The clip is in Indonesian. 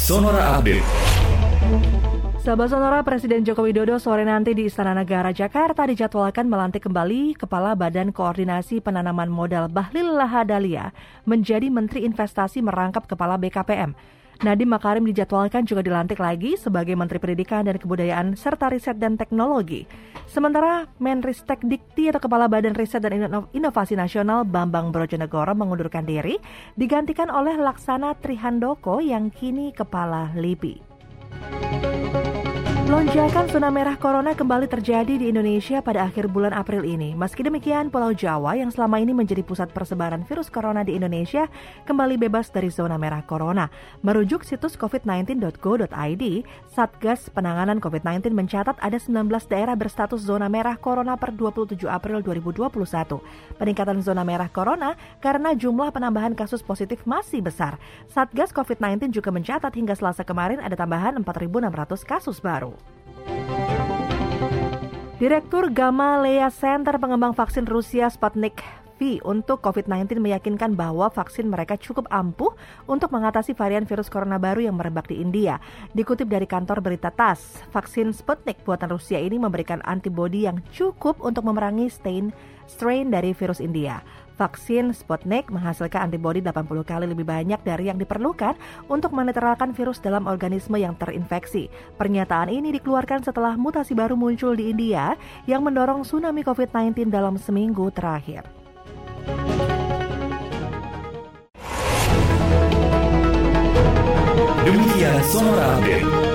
Sonora Update. Sahabat Sonora, Presiden Joko Widodo sore nanti di Istana Negara Jakarta dijadwalkan melantik kembali Kepala Badan Koordinasi Penanaman Modal Bahlil Lahadalia menjadi Menteri Investasi merangkap Kepala BKPM. Nadiem Makarim dijadwalkan juga dilantik lagi sebagai Menteri Pendidikan dan Kebudayaan serta Riset dan Teknologi. Sementara Menristek Dikti atau Kepala Badan Riset dan Inovasi Nasional Bambang Brojonegoro mengundurkan diri, digantikan oleh Laksana Trihandoko yang kini Kepala LIPI. Lonjakan zona merah corona kembali terjadi di Indonesia pada akhir bulan April ini. Meski demikian, Pulau Jawa yang selama ini menjadi pusat persebaran virus corona di Indonesia kembali bebas dari zona merah corona. Merujuk situs covid19.go.id, Satgas Penanganan COVID-19 mencatat ada 19 daerah berstatus zona merah corona per 27 April 2021. Peningkatan zona merah corona karena jumlah penambahan kasus positif masih besar. Satgas COVID-19 juga mencatat hingga Selasa kemarin ada tambahan 4.600 kasus baru. Direktur Gamaleya Center pengembang vaksin Rusia Sputnik V untuk COVID-19 meyakinkan bahwa vaksin mereka cukup ampuh untuk mengatasi varian virus corona baru yang merebak di India. Dikutip dari kantor berita TASS, vaksin Sputnik buatan Rusia ini memberikan antibodi yang cukup untuk memerangi strain, strain dari virus India. Vaksin Sputnik menghasilkan antibodi 80 kali lebih banyak dari yang diperlukan untuk menetralkan virus dalam organisme yang terinfeksi. Pernyataan ini dikeluarkan setelah mutasi baru muncul di India yang mendorong tsunami COVID-19 dalam seminggu terakhir. Demikian Sonora Update.